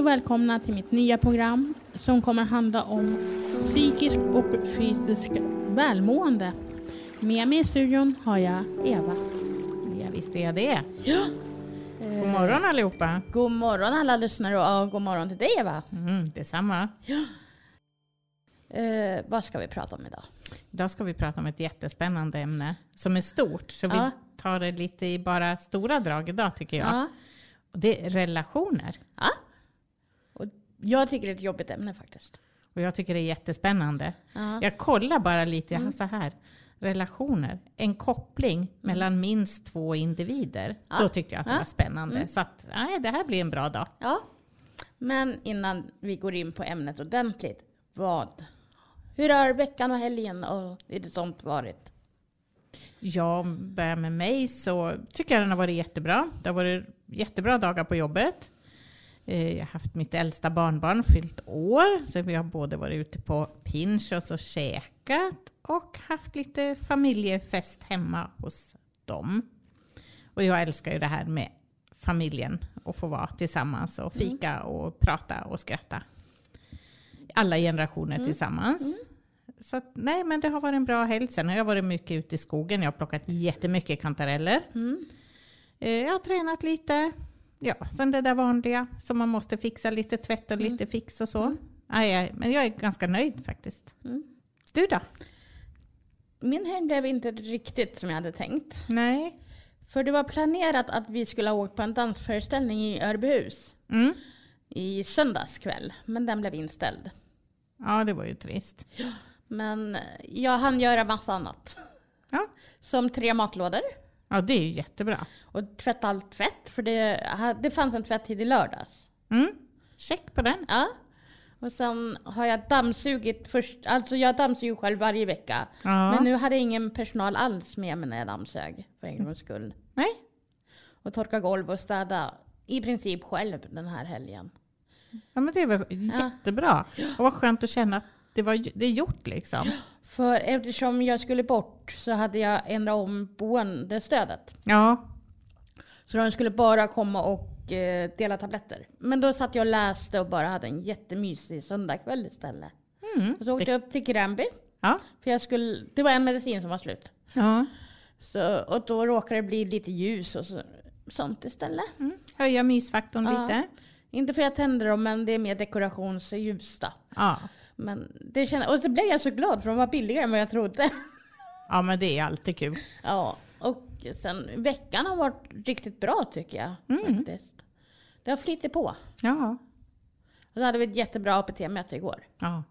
Hej och välkomna till mitt nya program som kommer handla om psykisk och fysisk välmående. Med mig i studion har jag Eva. Ja, visst är jag det. Ja. God morgon allihopa. God morgon alla lyssnare och god morgon till dig Eva. Mm, detsamma. Eh, vad ska vi prata om idag? Idag ska vi prata om ett jättespännande ämne som är stort. Så Ja. vi tar det lite i bara stora drag idag tycker jag. Och det är relationer. Ja. Jag tycker det är ett jobbigt ämne faktiskt. Och jag tycker det är jättespännande. Ja. Jag kollar bara lite, Mm. så här. Relationer, en koppling mellan minst två individer. Ja. Då tyckte jag att det Ja. var spännande. Mm. Så att, nej, det här blir en bra dag. ja. Men innan vi går in på ämnet ordentligt. Vad? Hur har veckan och helgen och lite sånt varit? Jag börjar med mig så tycker jag den har varit jättebra. Det har varit jättebra dagar på jobbet. Eh, Jag har haft mitt äldsta barnbarn fyllt år, så vi har både varit ute på Pinchos och käkat och haft lite familjefest hemma hos dem. Och jag älskar ju det här med familjen och få vara tillsammans och fika och prata och skratta. Alla generationer tillsammans. Så att, nej, men det har varit en bra helg. Sen har jag varit mycket ute i skogen. Jag har plockat jättemycket kantareller. Mm. Eh, Jag har tränat lite. Ja, sen det där vanliga som man måste fixa lite tvätt och lite fix och så. Nej, jag- men jag är ganska nöjd faktiskt. Mm. Du då? Min helg blev inte riktigt som jag hade tänkt. Nej. För det var planerat att vi skulle ha åkt på en dansföreställning i Örbyhus Mm. i söndags kväll, men den blev inställd. Ja, det var ju trist. Men jag hann göra massa annat. Ja. Som tre matlådor ja, det är ju jättebra. och tvätta all tvätt, för det, det fanns en tvätttid i lördags. Mm. Check på den. Ja. Och sen har jag dammsugit först, alltså jag dammsuger själv varje vecka. Ja. Men nu hade jag ingen personal alls med mig när jag dammsög, för en gångs skull. Nej. Och torka golv och städa i princip själv den här helgen. Ja, men det var jättebra. Och vad skönt att känna att det, var, det är gjort liksom. För eftersom jag skulle bort så hade jag ändrat om boendestödet. Ja. Så de skulle bara komma och eh, dela tabletter. Men då satt jag och läste och bara hade en jättemysig söndagkväll istället. Mm. Och så åkte jag upp till Gränby. Ja. För jag skulle, det var en medicin som var slut. ja. Så, och då råkade det bli lite ljus och så, sånt istället. Mm. Höja mysfaktorn Ja. lite. Inte för att jag tände dem, men det är mer dekorationsljus då. Ja. Men det kände, och så blev jag så glad för de var billigare än vad jag trodde. ja, men det är alltid kul. Ja, och sen veckan har varit riktigt bra tycker jag. Mm. Faktiskt. Det har flyttat på. Ja. Och så hade vi ett jättebra APT-möte igår. ja.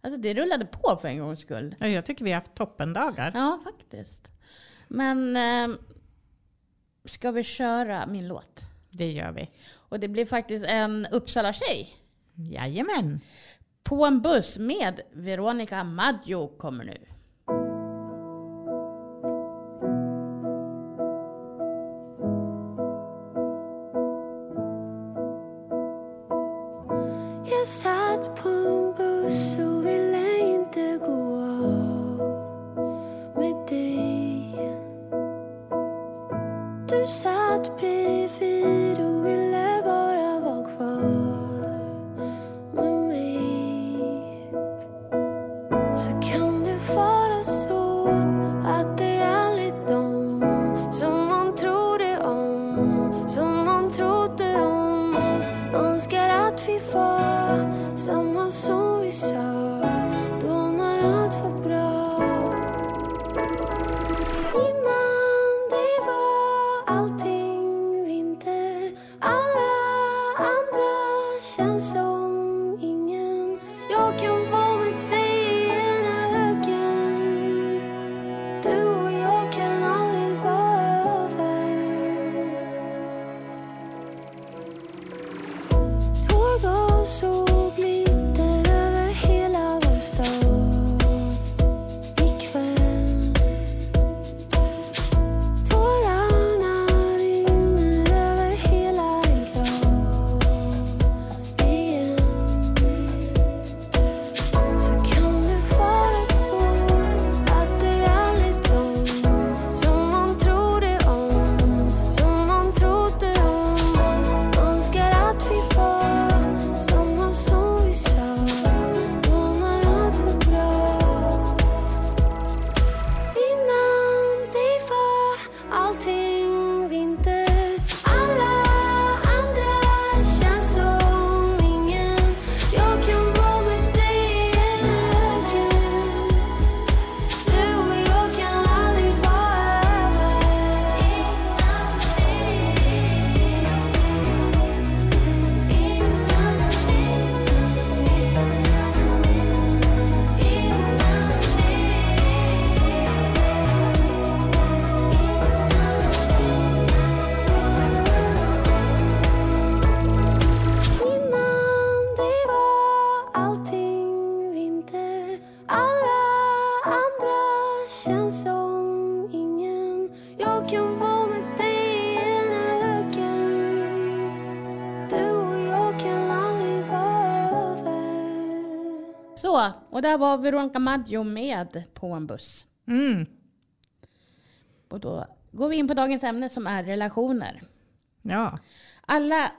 Alltså det rullade på för en gångs skull. Ja, Jag tycker vi har haft toppendagar. Ja, faktiskt. Men eh, ska vi köra min låt? Det gör vi. Och det blir faktiskt en Uppsala-tjej. Jajamän. På en buss med Veronica Maggio kommer nu. Och där var Veronica Maggio med på en buss. Mm. Och då går vi in på dagens ämne som är relationer. Ja. Alla,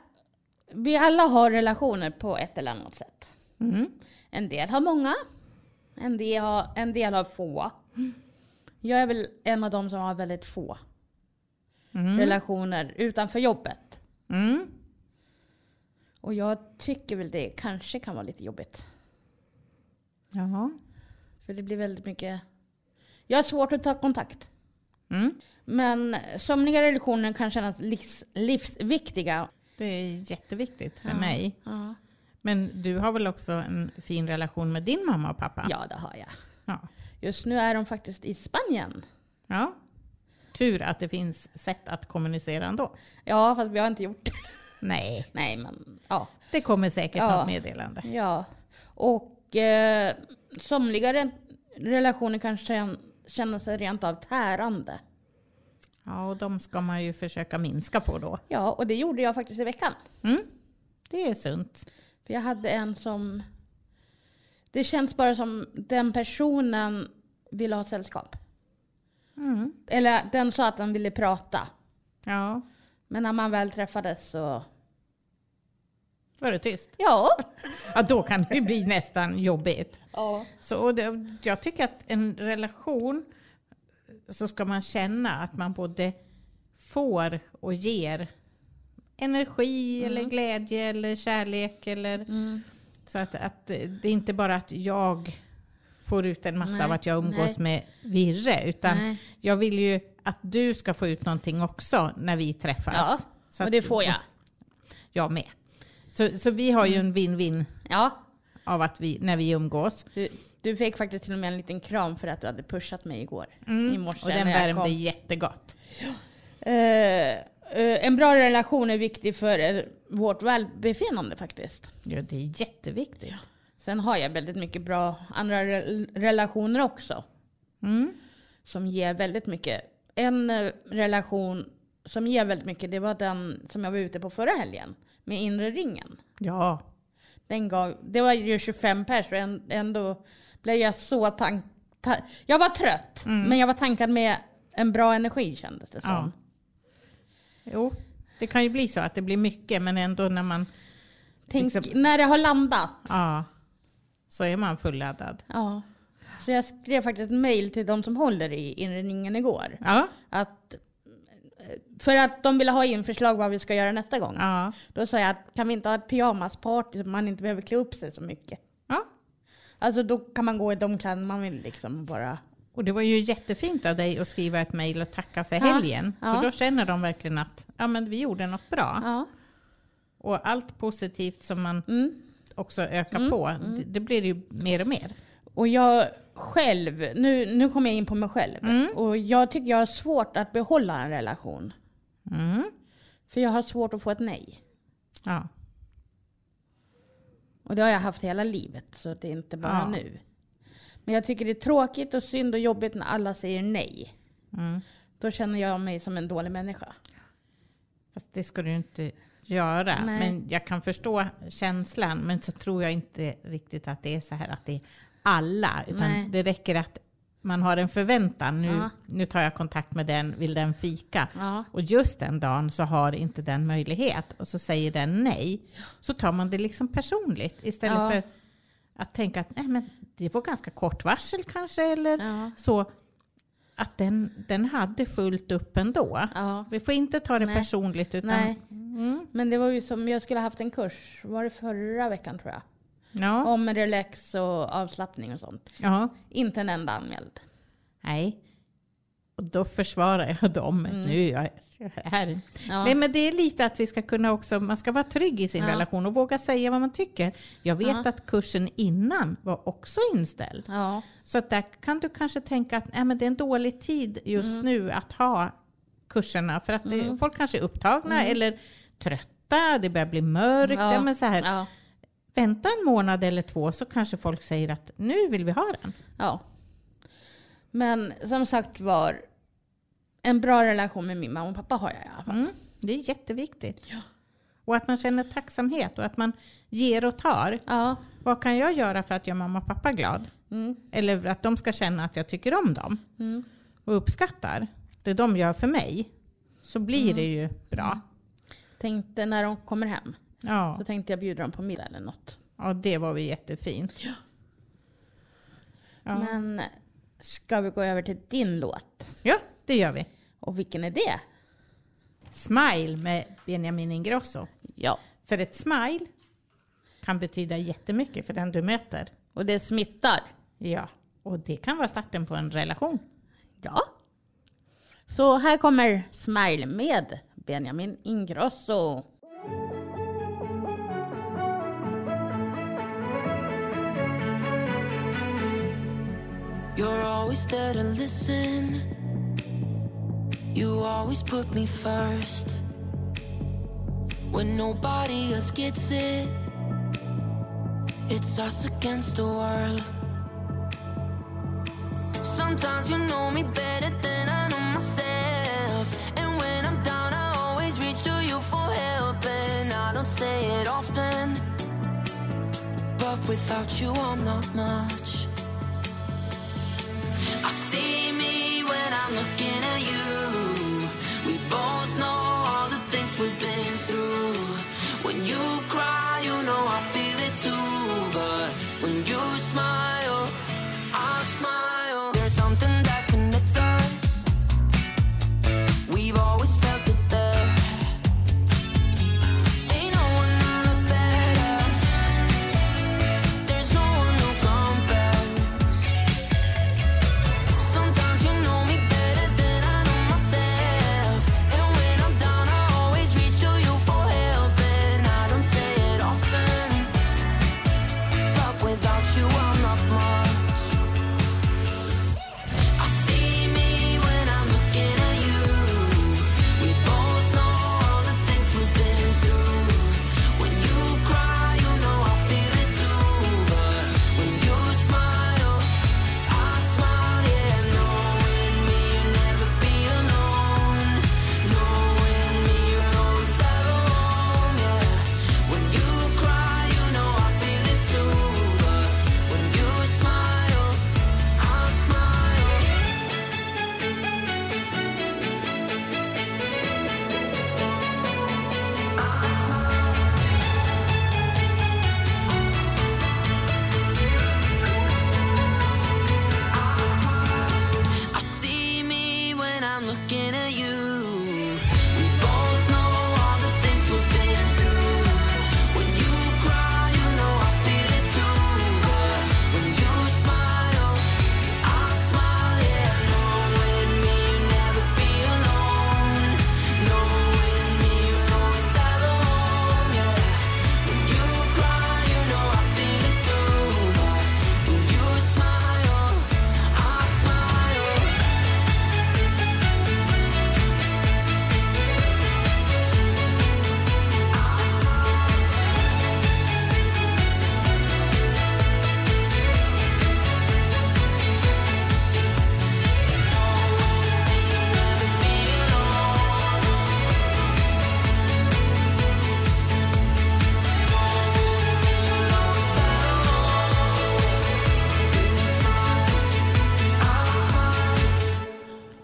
vi alla har relationer på ett eller annat sätt. Mm. En del har många, en del har, en del har få. Jag är väl en av dem som har väldigt få Mm. relationer utanför jobbet. Mm. Och jag tycker väl det kanske kan vara lite jobbigt. Jaha. För det blir väldigt mycket... Jag har svårt att ta kontakt. Mm. Men somliga relationer kan kännas livs, livsviktiga. Det är jätteviktigt för Ja. mig. Ja. Men du har väl också en fin relation med din mamma och pappa? ja, det har jag. Ja. Just nu är de faktiskt i Spanien. ja. Tur att det finns sätt att kommunicera ändå. Ja, fast vi har inte gjort det. Nej, Nej, men ja. det kommer säkert Ja. något meddelande. Ja. Och eh, somliga re- relationer kan kän- känna sig rent av tärande. Ja, och de ska man ju försöka minska på då. Ja, och det gjorde jag faktiskt i veckan. Mm. Det är sunt. För jag hade en som... Det känns bara som den personen ville ha sällskap. Mm. Eller den sa att den ville prata. Ja, Men när man väl träffades så... var det tyst? Ja. Ja, då kan det ju bli nästan jobbigt. ja. Så och det, jag tycker att en relation så ska man känna att man både får och ger energi eller glädje eller kärlek. Eller, Mm. så att, att det är inte bara att jag får ut en massa Nej, av att jag umgås med Virre, utan Nej. jag vill ju att du ska få ut någonting också när vi träffas. Ja, Så och det får jag. Jag med. Så, så vi har ju Mm. en win-win Ja. av att vi, när vi umgås. Du, du fick faktiskt till och med en liten kram för att du hade pushat mig igår. Mm. I morse Och den när jag värmde kom. jättegott. Eh, eh, en bra relation är viktig för eh, vårt välbefinnande faktiskt. Ja, det är jätteviktigt. Sen har jag väldigt mycket bra andra re- relationer också. Mm. Som ger väldigt mycket. En eh, relation som ger väldigt mycket, det var den som jag var ute på förra helgen. Med inre ringen. Ja, Den gav, det var ju 25 pers och än- ändå blev jag så tank... Ta, jag var trött, men jag var tankad med en bra energi kändes det som. Ja. jo. Det kan ju bli så att det blir mycket, men ändå när man... Tänk, Liksom- när det har landat. Ja, så är man fulladdad. Ja. Så jag skrev faktiskt ett mail till de som håller i inredningen igår. Ja, Att, för att de ville ha in förslag vad vi ska göra nästa gång. ja, Då sa jag att kan vi inte ha ett pyjamasparty så man inte behöver klä upp sig så mycket. ja. Alltså då kan man gå i de kläder man vill liksom bara. Och det var ju jättefint av dig att skriva ett mejl och tacka för Ja, helgen. ja. För då känner de verkligen att ja, men vi gjorde något bra. Ja. Och allt positivt som man Mm. också ökar på, Det, det blir ju mer och mer. Och jag själv, nu, nu kommer jag in på mig själv. Mm. Och jag tycker jag har svårt att behålla en relation. Mm. För jag har svårt att få ett nej. Ja. Och det har jag haft hela livet, så det är inte bara Ja. nu. Men jag tycker det är tråkigt och synd och jobbigt när alla säger nej. Mm. Då känner jag mig som en dålig människa. Fast det ska du inte göra. Nej. Men jag kan förstå känslan. Men så tror jag inte riktigt att det är så här att det är alla. Nej. Utan det räcker att man har en förväntan. Nu, Ja. nu tar jag kontakt med den, vill den fika? Ja. Och just den dagen så har inte den möjlighet. Och så säger den nej. Så tar man det liksom personligt. Istället Ja. för att tänka att nej, men det var ganska kort varsel kanske. Eller så. Att den, den hade fullt upp ändå. Vi får inte ta det Nej. personligt utan Nej. Mm. Men det var ju som, jag skulle haft en kurs, var det förra veckan tror jag? Ja. Om relax och avslappning och sånt. ja. Inte en enda anmäld. Nej. Och då försvarar jag dem. Mm. Nu är jag här. Ja. Nej, men det är lite att vi ska kunna också, man ska vara trygg i sin Ja. relation och våga säga vad man tycker. Jag vet Ja. att kursen innan var också inställd. ja. Så att där kan du kanske tänka att nej, men det är en dålig tid just nu att ha kurserna. För att det, Mm. folk kanske är upptagna eller trötta, det börjar bli mörkt. Men så här. Vänta en månad eller två så kanske folk säger att nu vill vi ha den. ja. Men som sagt var, en bra relation med min mamma och pappa har jag i alla fall. Mm, det är jätteviktigt. Och att man känner tacksamhet och att man ger och tar. Ja. Vad kan jag göra för att göra mamma och pappa glad? Mm. Eller att de ska känna att jag tycker om dem Mm. och uppskattar det de gör för mig. Så blir det ju bra. Tänkte när de kommer hem Ja, så tänkte jag bjuda dem på middag eller något. ja det var ju jättefint. Ja. Men ska vi gå över till din låt? ja, det gör vi. Och vilken är det? Smile med Benjamin Ingrosso. Ja. För ett smile kan betyda jättemycket för den du möter. Och det smittar. Ja, och det kan vara starten på en relation. Ja. Så här kommer Smile med Benjamin Ingrosso. You're always there to listen. You always put me first. When nobody else gets it, it's us against the world. Sometimes you know me better than I know myself. And when I'm down, I always reach to you for help. And I don't say it often, but without you, I'm not much.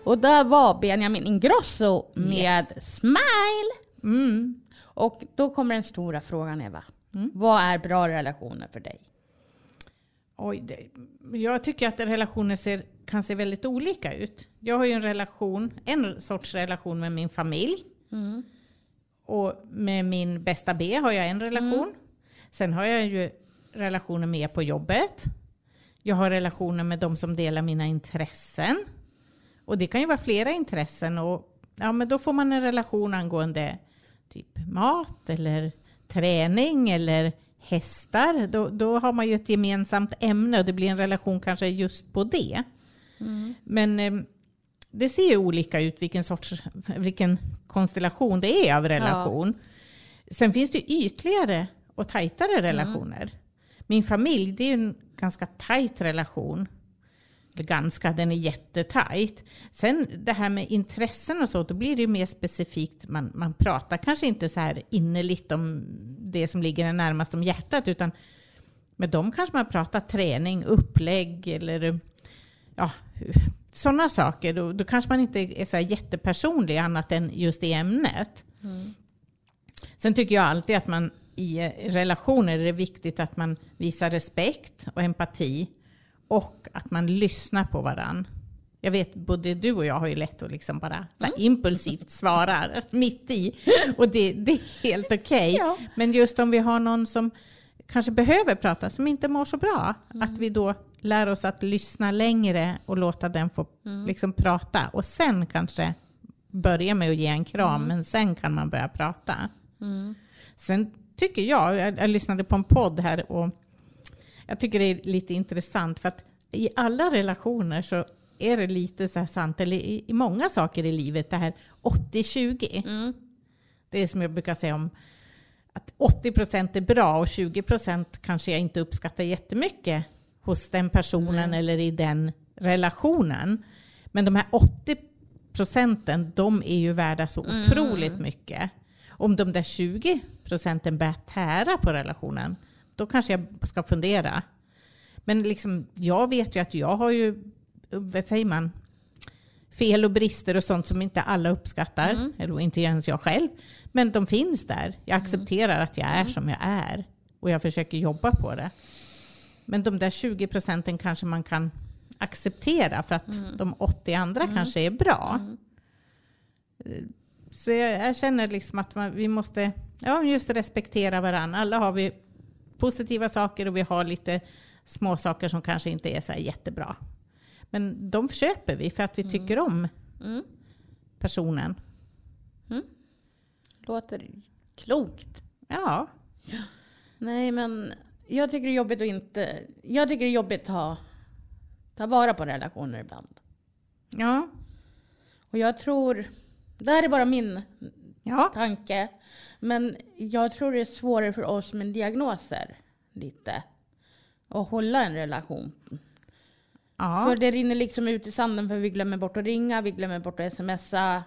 Och där var Benjamin Ingrosso med Smile. Mm. Och då kommer den stora frågan Eva. Vad är bra relationer för dig? Oj, det, jag tycker att relationer ser, kan se väldigt olika ut. Jag har ju en relation, en sorts relation med min familj. Och med min bästa B har jag en relation. Sen har jag ju relationer med på jobbet. Jag har relationer med de som delar mina intressen. Och det kan ju vara flera intressen. Och ja, men då får man en relation angående typ mat eller träning eller hästar. Då, då har man ju ett gemensamt ämne och det blir en relation kanske just på det. Men eh, det ser ju olika ut vilken sorts, vilken konstellation det är av relation. Sen finns det ytligare och tajtare relationer. Min familj, det är ju en ganska tajt relation. Ganska, den är jättetajt. Sen det här med intressen och så, då blir det ju mer specifikt. Man, man pratar kanske inte så här innerligt om det som ligger närmast om hjärtat, utan med dem kanske man pratar träning, upplägg eller ja, sådana saker. Då, då kanske man inte är så här jättepersonlig annat än just i ämnet. Sen tycker jag alltid att man i relationer är det viktigt att man visar respekt och empati och att man lyssnar på varann. Jag vet, både du och jag har ju lätt att liksom bara här impulsivt svara mitt i. Och det, det är helt okej. Ja. Men just om vi har någon som kanske behöver prata, som inte mår så bra, att vi då lär oss att lyssna längre och låta den få liksom prata. Och sen kanske börja med att ge en kram, men sen kan man börja prata. Sen tycker jag, jag, jag lyssnade på en podd här och jag tycker det är lite intressant för att i alla relationer så är det lite så här sant, eller i, i många saker i livet, det här 80-20. Mm. Det är som jag brukar säga om att 80% är bra och 20% kanske jag inte uppskattar jättemycket hos den personen eller i den relationen. Men de här 80 procenten, de är ju värda så otroligt mycket. Om de där 20 procenten börjar tära på relationen, då kanske jag ska fundera. Men liksom, jag vet ju att jag har ju, vad säger man, fel och brister och sånt som inte alla uppskattar, eller inte ens jag själv. Men de finns där. Jag accepterar att jag är som jag är och jag försöker jobba på det. Men de där 20 procenten kanske man kan acceptera för att de 80 andra kanske är bra. Eh, Så jag, jag känner liksom att man, vi måste ja, just respektera varandra. Alla har vi positiva saker och vi har lite små saker som kanske inte är så jättebra. Men de köper vi för att vi tycker om Mm. personen. Låter klokt. Ja, Nej, men jag tycker det är jobbigt att inte... Jag tycker det är jobbigt att ta, ta vara på relationer ibland. ja, Och jag tror... Det här är bara min ja. tanke. Men jag tror det är svårare för oss med diagnoser. Lite. Att hålla en relation. ja. För det rinner liksom ut i sanden för vi glömmer bort att ringa, vi glömmer bort att smsa.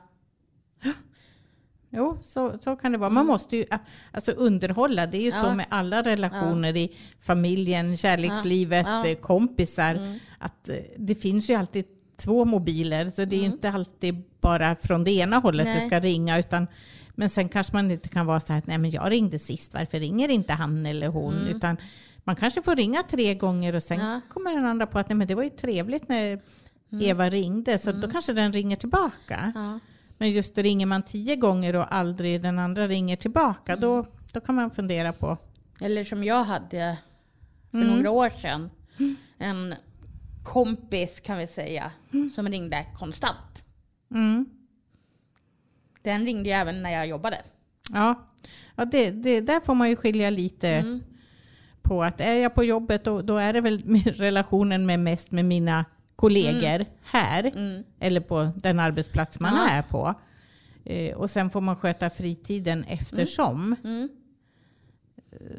Jo, så, så kan det vara. Man måste ju alltså underhålla. Det är ju så Mm. Ja. med alla relationer i familjen, kärlekslivet, Ja. Ja. eh, kompisar. Mm. Att eh, det finns ju alltid två mobiler, så det är ju inte alltid bara från det ena hållet det Nej. ska ringa. Utan, men sen kanske man inte kan vara så här att nej men jag ringde sist, varför ringer inte han eller hon? Utan man kanske får ringa tre gånger och sen Mm. Ja. kommer den andra på att nej men det var ju trevligt när Eva ringde, så då kanske den ringer tillbaka. Ja. Men just ringer man tio gånger och aldrig den andra ringer tillbaka, då, då kan man fundera på... Eller som jag hade för Mm. några år sedan. En kompis kan vi säga. Som ringde konstant. Mm, Den ringde ju även när jag jobbade. ja, ja det, det, där får man ju skilja lite Mm. på att är jag på jobbet då, då är det väl relationen med mest med mina kollegor här, Mm. eller på den arbetsplats man Ja. är på. Eh, och sen får man sköta fritiden eftersom. Mm.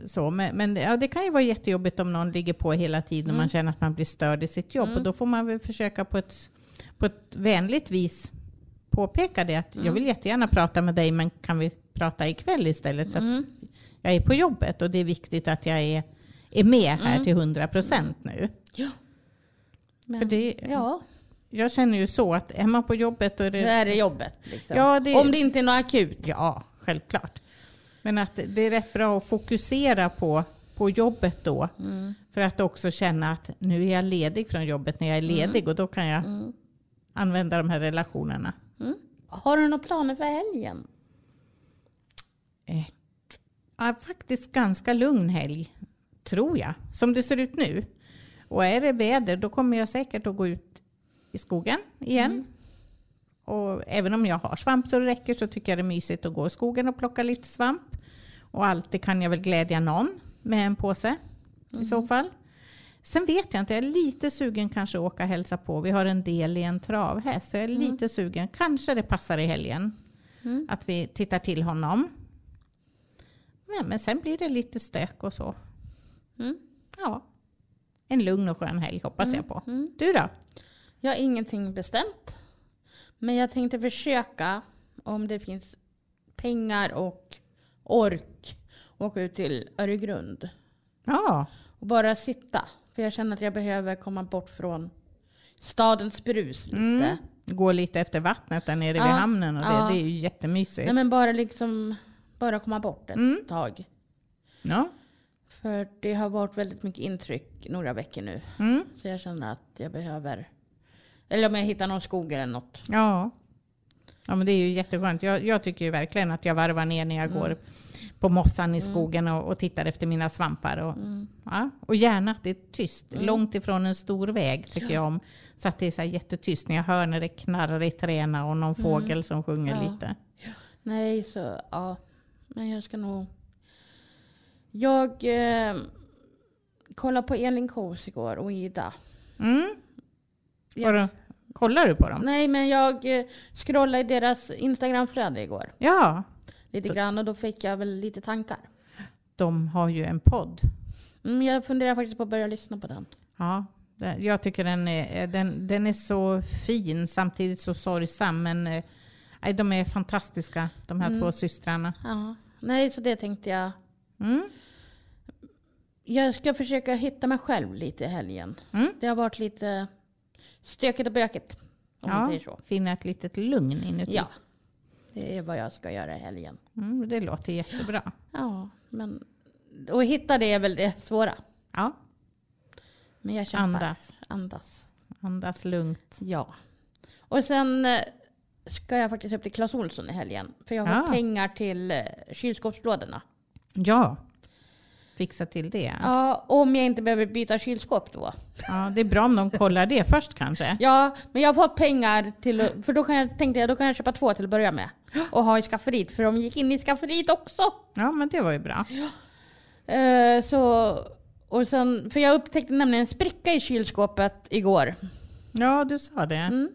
Så, men men ja, det kan ju vara jättejobbigt om någon ligger på hela tiden och Mm. man känner att man blir störd i sitt jobb. Och då får man väl försöka på ett, på ett vänligt vis påpeka det att Mm. jag vill jättegärna prata med dig men kan vi prata ikväll istället för att Mm. jag är på jobbet och det är viktigt att jag är, är med här till 100 procent nu. Men, För det, ja, Jag känner ju så att är man på jobbet då är då det... är det jobbet. Liksom. Ja, det- Om det inte är något akut. Ja, självklart. Men att det är rätt bra att fokusera på, på jobbet då. Mm. För att också känna att nu är jag ledig från jobbet när jag är ledig och då kan jag Mm. använda de här relationerna. Har du några planer för helgen? Eh, ja, faktiskt ganska lugn helg, tror jag. Som det ser ut nu. Och är det väder då kommer jag säkert att gå ut i skogen igen. Och även om jag har svamp så det räcker så tycker jag det är mysigt att gå i skogen och plocka lite svamp. Och alltid kan jag väl glädja någon med en påse i så fall. Sen vet jag inte, jag är lite sugen kanske att åka och hälsa på. Vi har en del i en travhäst, så jag är lite sugen. Kanske det passar i helgen att vi tittar till honom. Ja, men sen blir det lite stök och så. Mm. Ja, en lugn och skön helg hoppas jag på. Du då? Jag har ingenting bestämt. Men jag tänkte försöka, om det finns pengar och ork, åka ut till Öregrund. Ja, och bara sitta. För jag känner att jag behöver komma bort från stadens brus lite. Mm. gå lite efter vattnet där nere vid Ja, hamnen och det, ja. det är ju jättemysigt. Nej men bara liksom, bara komma bort ett Mm. tag. Ja. För det har varit väldigt mycket intryck några veckor nu. Mm. Så jag känner att jag behöver, eller om jag hittar någon skog eller något. Ja. Ja, men det är ju jätteskönt. Jag, jag tycker ju verkligen att jag varvar ner när jag Mm. går på mossan i skogen och, och tittar efter mina svampar. Och, Mm. ja, och gärna att det är tyst, långt ifrån en stor väg tycker jag om. Så att det är så jättetyst när jag hör när det knarrar i träna och någon fågel som sjunger Mm. Ja. lite. Nej, så ja. Men jag ska nog... Jag eh, kollade på Elin Kos igår och Ida. Mm. Ja. Kollar du på dem? Nej, men jag eh, scrollade i deras Instagramflöde igår. Ja, Lite grann och då fick jag väl lite tankar. de har ju en podd. Mm, jag funderar faktiskt på att börja lyssna på den. Ja, jag tycker den är, den, den är så fin, samtidigt så sorgsam. Men eh, de är fantastiska, de här Mm. två systrarna. Ja. Nej, så det tänkte jag. Mm. Jag ska försöka hitta mig själv lite i helgen. Mm. Det har varit lite stökigt och bökigt. Om man Ja, säger så. finna ett litet lugn inuti. Ja. Det är vad jag ska göra i helgen. Mm, det låter jättebra. Ja, men... Och hitta det är väl det svåra. Ja, Men jag kämpar. andas. Andas. Andas lugnt. Ja. Och sen eh, ska jag faktiskt upp till Clas Ohlson i helgen. För jag har Ja. pengar till eh, kylskåpslådorna. Ja, fixa till det. Ja, om jag inte behöver byta kylskåp då. Ja, det är bra om de kollar det först kanske. Ja, men jag har fått pengar till... För då kan jag, tänkte jag, då kan jag köpa två till att börja med. Och ha i skafferiet, för de gick in i skafferiet också. Ja, men det var ju bra. Eh, så... Och sen, för jag upptäckte nämligen en spricka i kylskåpet igår. Ja, du sa det. Mm.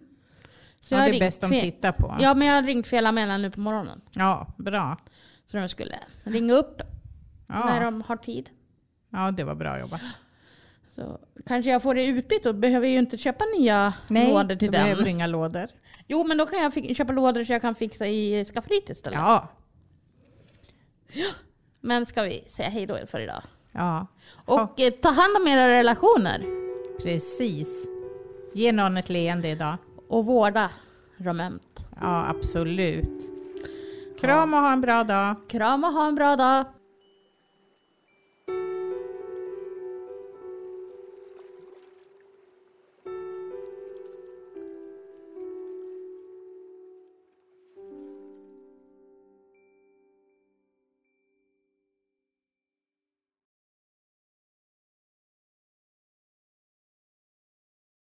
Så ja, det är bäst de tittar på. Ja, men jag har ringt fel anmälan nu på morgonen. Ja, bra. Så de skulle ringa upp när Ja, de har tid. ja det var bra jobbat. Så kanske jag får det utbytt och behöver ju inte köpa nya lådor till den. behöver inga lådor. Jo, men då kan jag köpa lådor så jag kan fixa i skafferiet istället. Ja, Men ska vi säga hej då för idag? ja, Och eh, ta hand om era relationer. precis. Ge någon ett leende idag. Och vårda ömt. Ja, absolut. Kram och ha en bra dag. Kram och ha en bra dag.